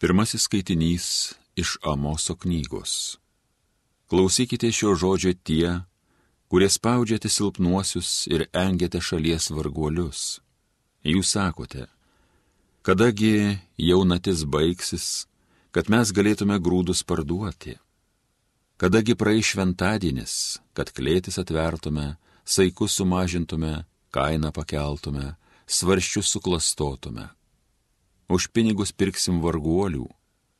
Pirmasis skaitinys iš Amoso knygos. Klausykite šio žodžio tie, kurie spaudžiate silpnuosius ir engiate šalies varguolius. Jūs sakote, kadagi jaunatis baigsis, kad mes galėtume grūdus parduoti. Kadagi praeis šventadienis, kad klėtis atvertume, saikus sumažintume, kainą pakeltume, svarščius suklastotume už pinigus pirksim varguolių,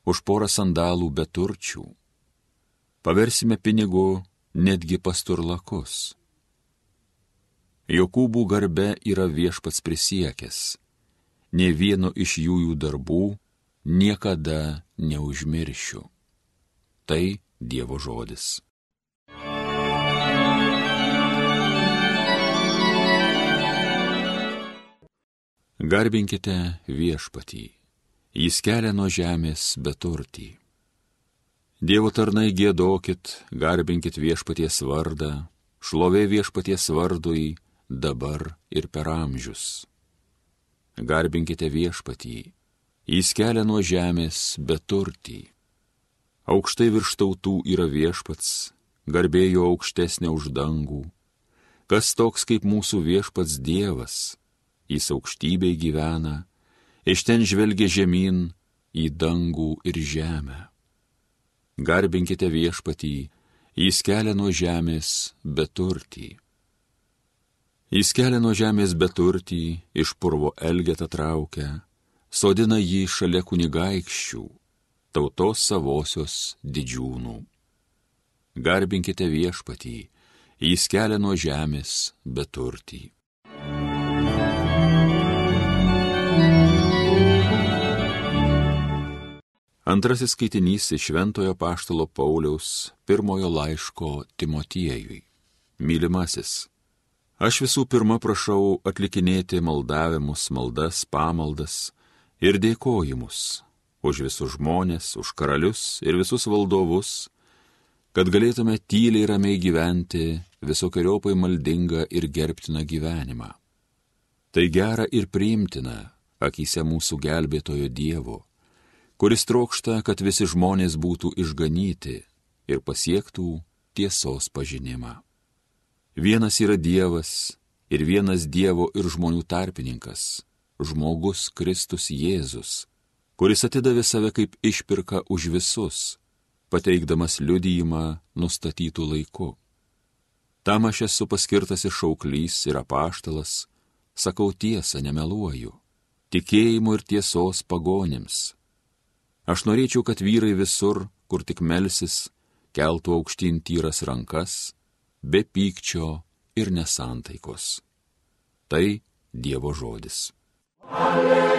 už porą sandalų beturčių. Paversime pinigų netgi pasturlakus. Jokūbų garbe yra viešpats prisiekęs, ne vieno iš jų jų darbų niekada neužmiršiu. Tai Dievo žodis. Garbinkite viešpatį, jis kelia nuo žemės beturtį. Dievo tarnai gėdokit, garbinkit viešpaties vardą, šlovė viešpaties vardui dabar ir per amžius. Garbinkite viešpatį, jis kelia nuo žemės beturtį. Aukštai virš tautų yra viešpats, garbėjo aukštesnė už dangų. Kas toks kaip mūsų viešpats Dievas, jis aukštybei gyvena, iš ten žvelgia žemyn į dangų ir žemę. Garbinkite viešpatį, jis kelia nuo žemės beturtį. Jis kelia nuo žemės beturtį, iš purvo elgetą traukia, sodina jį šalia kunigaikščių, tautos savosios didžiūnų. Garbinkite viešpatį, jis kelia nuo žemės beturtį. Antrasis skaitinys iš Šventojo Paštalo Pauliaus pirmojo laiško Timotiejui. Mylimasis, aš visų pirma prašau atlikinėti maldavimus, maldas, pamaldas ir dėkojimus už visus žmonės, už karalius ir visus valdovus, kad galėtume tyliai ramiai gyventi visokiojopai maldingą ir gerbtiną gyvenimą. Tai gera ir priimtina akise mūsų gelbėtojo Dievo kuris trokšta, kad visi žmonės būtų išganyti ir pasiektų tiesos pažinimą. Vienas yra Dievas ir vienas Dievo ir žmonių tarpininkas - žmogus Kristus Jėzus, kuris atidavė save kaip išpirka už visus, pateikdamas liudyjimą nustatytų laiku. Tam aš esu paskirtas ir šauklys ir apaštalas, sakau tiesą, nemeluoju, tikėjimu ir tiesos pagonėms Aš norėčiau, kad vyrai visur, kur tik melsis, keltų aukštyn tyras rankas, be pykčio ir nesantaikos. Tai Dievo žodis. Alleluja,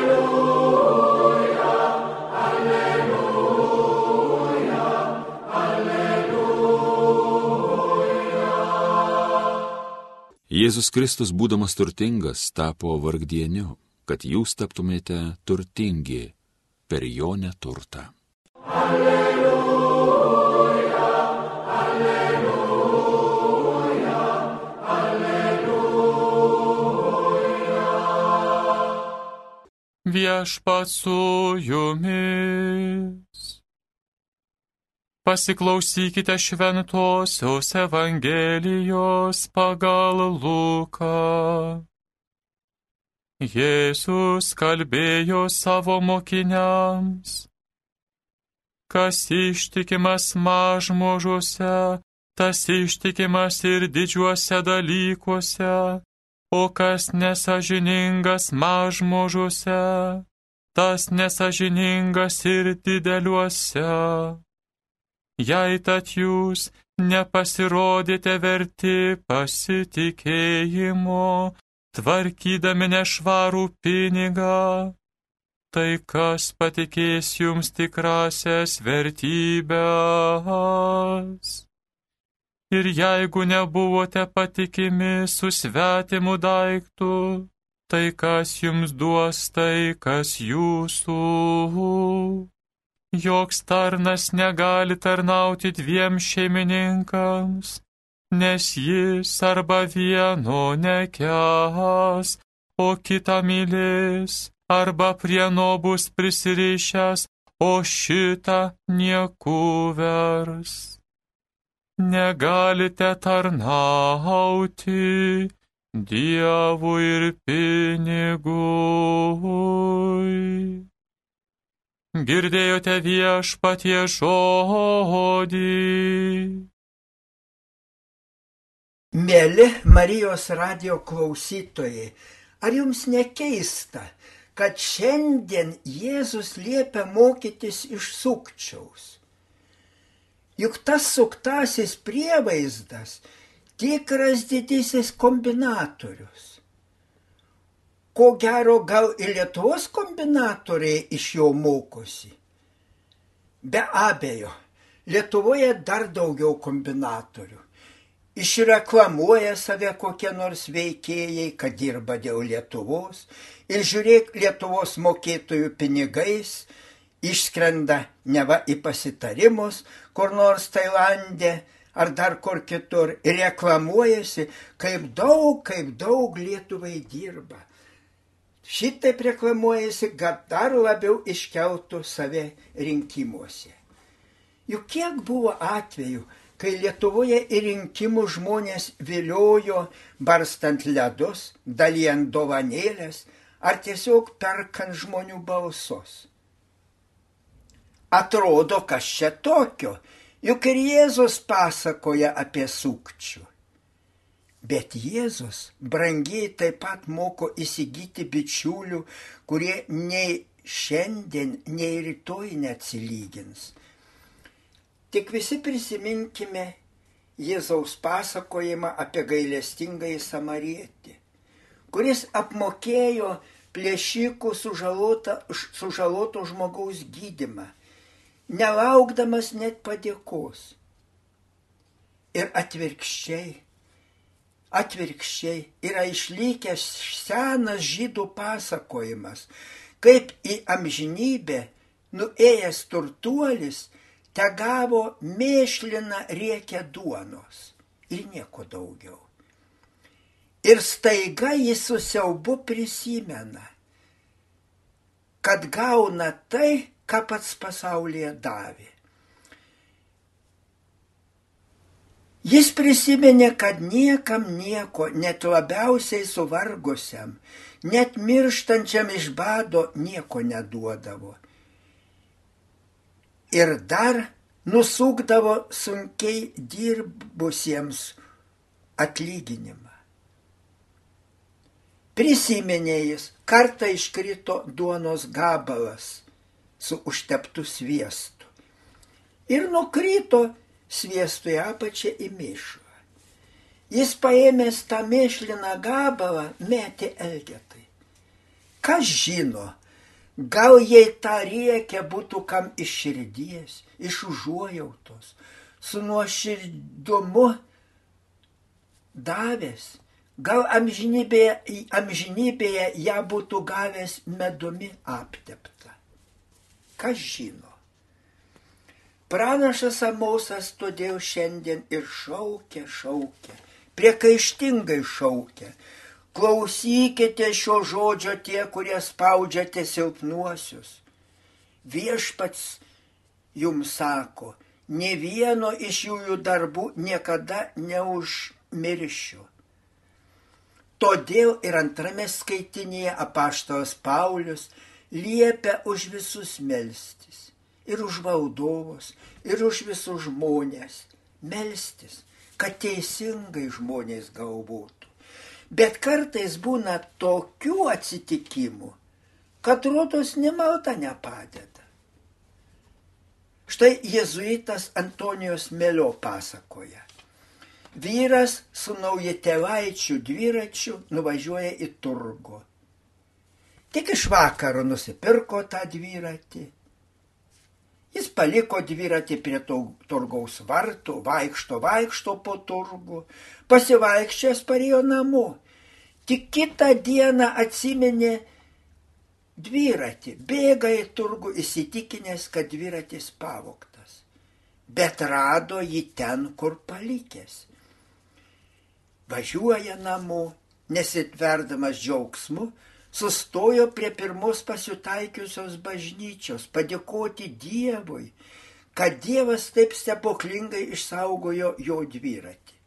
alleluja, alleluja. Jėzus Kristus, būdamas turtingas, tapo vargdieniu, kad jūs taptumėte turtingi per jo neturtą. Alleluja, alleluja, alleluja. Viešpat su jumis. Pasiklausykite šventosios Evangelijos pagal Luką. Jėzus kalbėjo savo mokiniams. Kas ištikimas mažmožuose, tas ištikimas ir didžiuose dalykuose, o kas nesažiningas mažmožuose, tas nesažiningas ir dideliuose. Jei tad jūs nepasirodėte verti pasitikėjimo, tvarkydami nešvarų pinigą, tai kas patikės jums tikrasias vertybės. Ir jeigu nebuvote patikimi su svetimu daiktu, tai kas jums duos tai, kas jūsų. Joks tarnas negali tarnauti dviem šeimininkams, nes jis arba vieno nekęs, o kitą mylės, arba prie no bus prisirišęs, o šitą nieku vers. Negalite tarnauti Dievui ir pinigui. Girdėjote viešpatie žodį. Mėly Marijos radio klausytojai, ar jums nekeista, kad šiandien Jėzus liepia mokytis iš sukčiaus? Juk tas suktasis prievaizdas tikras didysis kombinatorius. Ko gero gal ir Lietuvos kombinatoriai iš jo mokosi. Be abejo, Lietuvoje dar daugiau kombinatorių išreklamuoja save kokie nors veikėjai, kad dirba dėl Lietuvos ir žiūrėk Lietuvos mokėtojų pinigais, išskrenda neva į pasitarimus kur nors Tailandė ar dar kur kitur ir reklamuojasi, kaip daug, kaip daug Lietuvai dirba. Šitaip reklamuojasi, kad dar labiau iškeltų save rinkimuose. Juk kiek buvo atvejų, kai Lietuvoje į rinkimų žmonės viliojo barstant ledus, dalijant dovanėlės ar tiesiog perkant žmonių balsus. Atrodo, kas čia tokio, juk ir Jėzus pasakoja apie sukčių. Bet Jėzus brangiai taip pat moko įsigyti bičiulių, kurie nei šiandien, nei rytoj neatsilygins Tik visi prisiminkime Jėzaus pasakojimą apie gailestingąjį samarietį, kuris apmokėjo plėšikų sužaloto, žmogaus gydimą, nelaukdamas net padėkos. Ir atvirkščiai, atvirkščiai yra išlikęs senas žydų pasakojimas, kaip į amžinybę nuėjęs turtuolis te gavo mėšliną riekę duonos ir nieko daugiau. Ir staiga jis su siaubu prisimena, kad gauna tai, ką pats pasaulyje davė. Jis prisiminė, kad niekam nieko, net labiausiai suvargusiam, net mirštančiam iš bado nieko neduodavo ir dar nusukdavo sunkiai dirbusiems atlyginimą. Prisiminė jis, kartą iškrito duonos gabalas su užteptu sviestu ir nukrito sviestui apačią į mišką. Jis paėmęs tą mėšliną gabalą metė elgetai. Kas žino, Gal jei tą riekę būtų kam iš širdies, iš užuojautos, su nuoširdumu davęs, gal amžinybėje, amžinybėje ją būtų gavęs medumi aptepta. Kas žino? Pranašas Amosas todėl šiandien ir šaukia, šaukia, priekaištingai šaukia, Klausykite šio žodžio tie, kurie spaudžiate silpnuosius. Viešpats jums sako, ne vieno iš jų darbų niekada neužmiršiu. Todėl ir antrame skaitinėje apaštalas Paulius liepia už visus melstis. Ir už valdovus, ir už visus žmonės. Melstis, kad teisingai žmonės galvotų. Bet kartais būna tokių atsitikimų, kad rodos nemalta nepadeda. Štai jėzuitas Antonijos Melio pasakoja. Vyras su naujatėvaičių dviračiu nuvažiuoja į turgų. Tik iš vakaro nusipirko tą dviratį. Jis paliko dviratį prie turgaus vartų, vaikšto, vaikšto po turgų, pasivaikščias parėjo namo. Tik kitą dieną atsiminė dviratį, bėga į turgų įsitikinęs, kad dviratis pavoktas, bet rado jį ten, kur palikęs. Važiuoja namo, nesitverdamas džiaugsmu, sustojo prie pirmos pasitaikiusios bažnyčios, padėkoti Dievui, kad Dievas taip stebuklingai išsaugojo jo dviratį.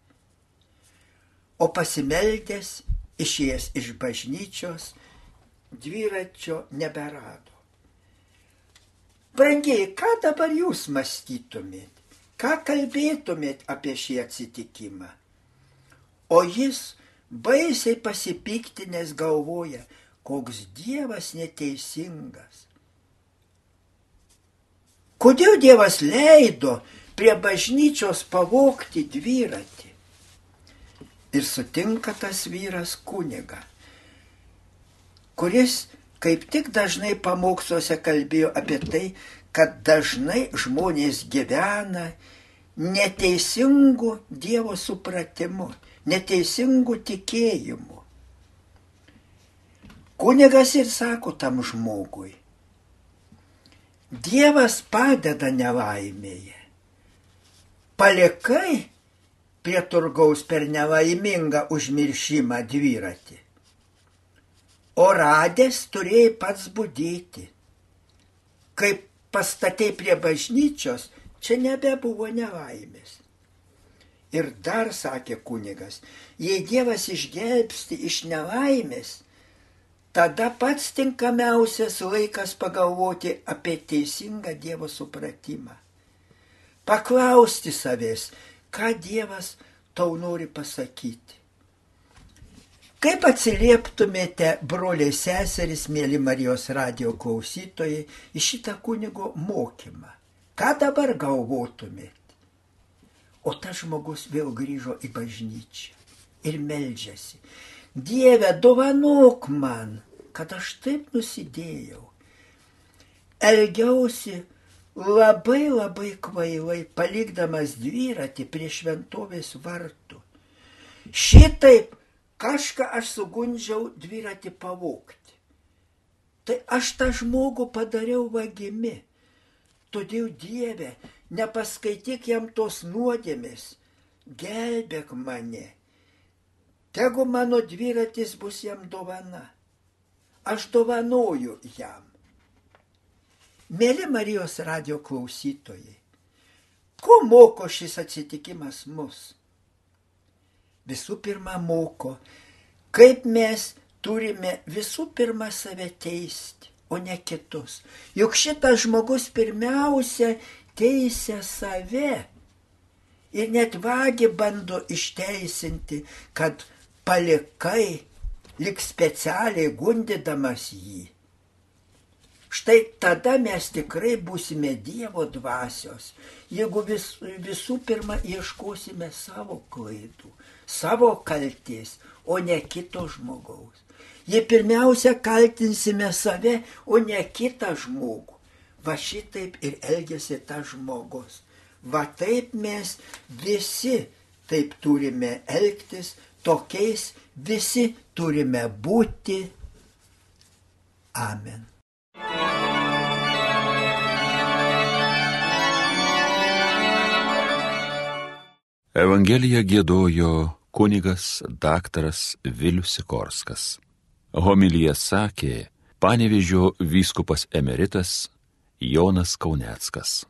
O pasimeldęs, išėjęs iš bažnyčios, dviračio neberado. Brangiai, ką dabar jūs mąstytumėt? Ką kalbėtumėt apie šį atsitikimą? O jis baisiai pasipiktinės galvoja, koks Dievas neteisingas. Kodėl Dievas leido prie bažnyčios pavokti dviratį? Ir sutinka tas vyras kuniga, kuris kaip tik dažnai pamoksluose kalbėjo apie tai, kad dažnai žmonės gyvena neteisingų Dievo supratimu, neteisingų tikėjimu. Kunigas ir sako tam žmogui, Dievas padeda nelaimėje. Palikai prie turgaus per nelaimingą užmiršimą dviratį. O radęs turėjai pats būdėti. Kaip pastatė prie bažnyčios, čia nebebuvo nelaimės. Ir dar sakė kunigas, jei Dievas išgelbsti iš nelaimės, tada pats tinkamiausias laikas pagalvoti apie teisingą Dievo supratimą. Paklausti savęs, ką Dievas tau nori pasakyti. Kaip atsilieptumėte, broliai seserys, mėly Marijos radio klausytojai, į šitą kunigo mokymą? Ką dabar galvotumėt? O tas žmogus vėl grįžo į bažnyčią ir meldžiasi. Dieve, dovanok man, kad aš taip nusidėjau. Elgiausi labai labai kvailai, palikdamas dviratį prie šventovės vartų. Šitaip kažką aš sugundžiau dviratį pavokti. Tai aš tą žmogų padariau vagimi. Todėl Dieve, nepaskaityk jam tos nuodėmės, gelbėk mane. Tegu mano dviratis bus jam dovana. Aš dovanoju jam. Mėly Marijos radio klausytojai, ko moko šis atsitikimas mus? Visų pirma, moko, kaip mes turime visų pirma save teisti, o ne kitus. Juk šitas žmogus pirmiausia teisia save ir net vagi bando išteisinti, kad palikai lik specialiai gundydamas jį. Štai tada mes tikrai būsime Dievo dvasios, jeigu vis, visų pirma ieškosime savo klaidų, savo kalties, o ne kito žmogaus. Jei pirmiausia kaltinsime save, o ne kitą žmogų. Va šitaip ir elgesi tas žmogus. Va taip mes visi taip turime elgtis, tokiais visi turime būti. Amen. Evangeliją gėdojo kunigas daktaras Vilius Sikorskas. Homilyje sakė panevižio vyskupas emeritas Jonas Kauneckas.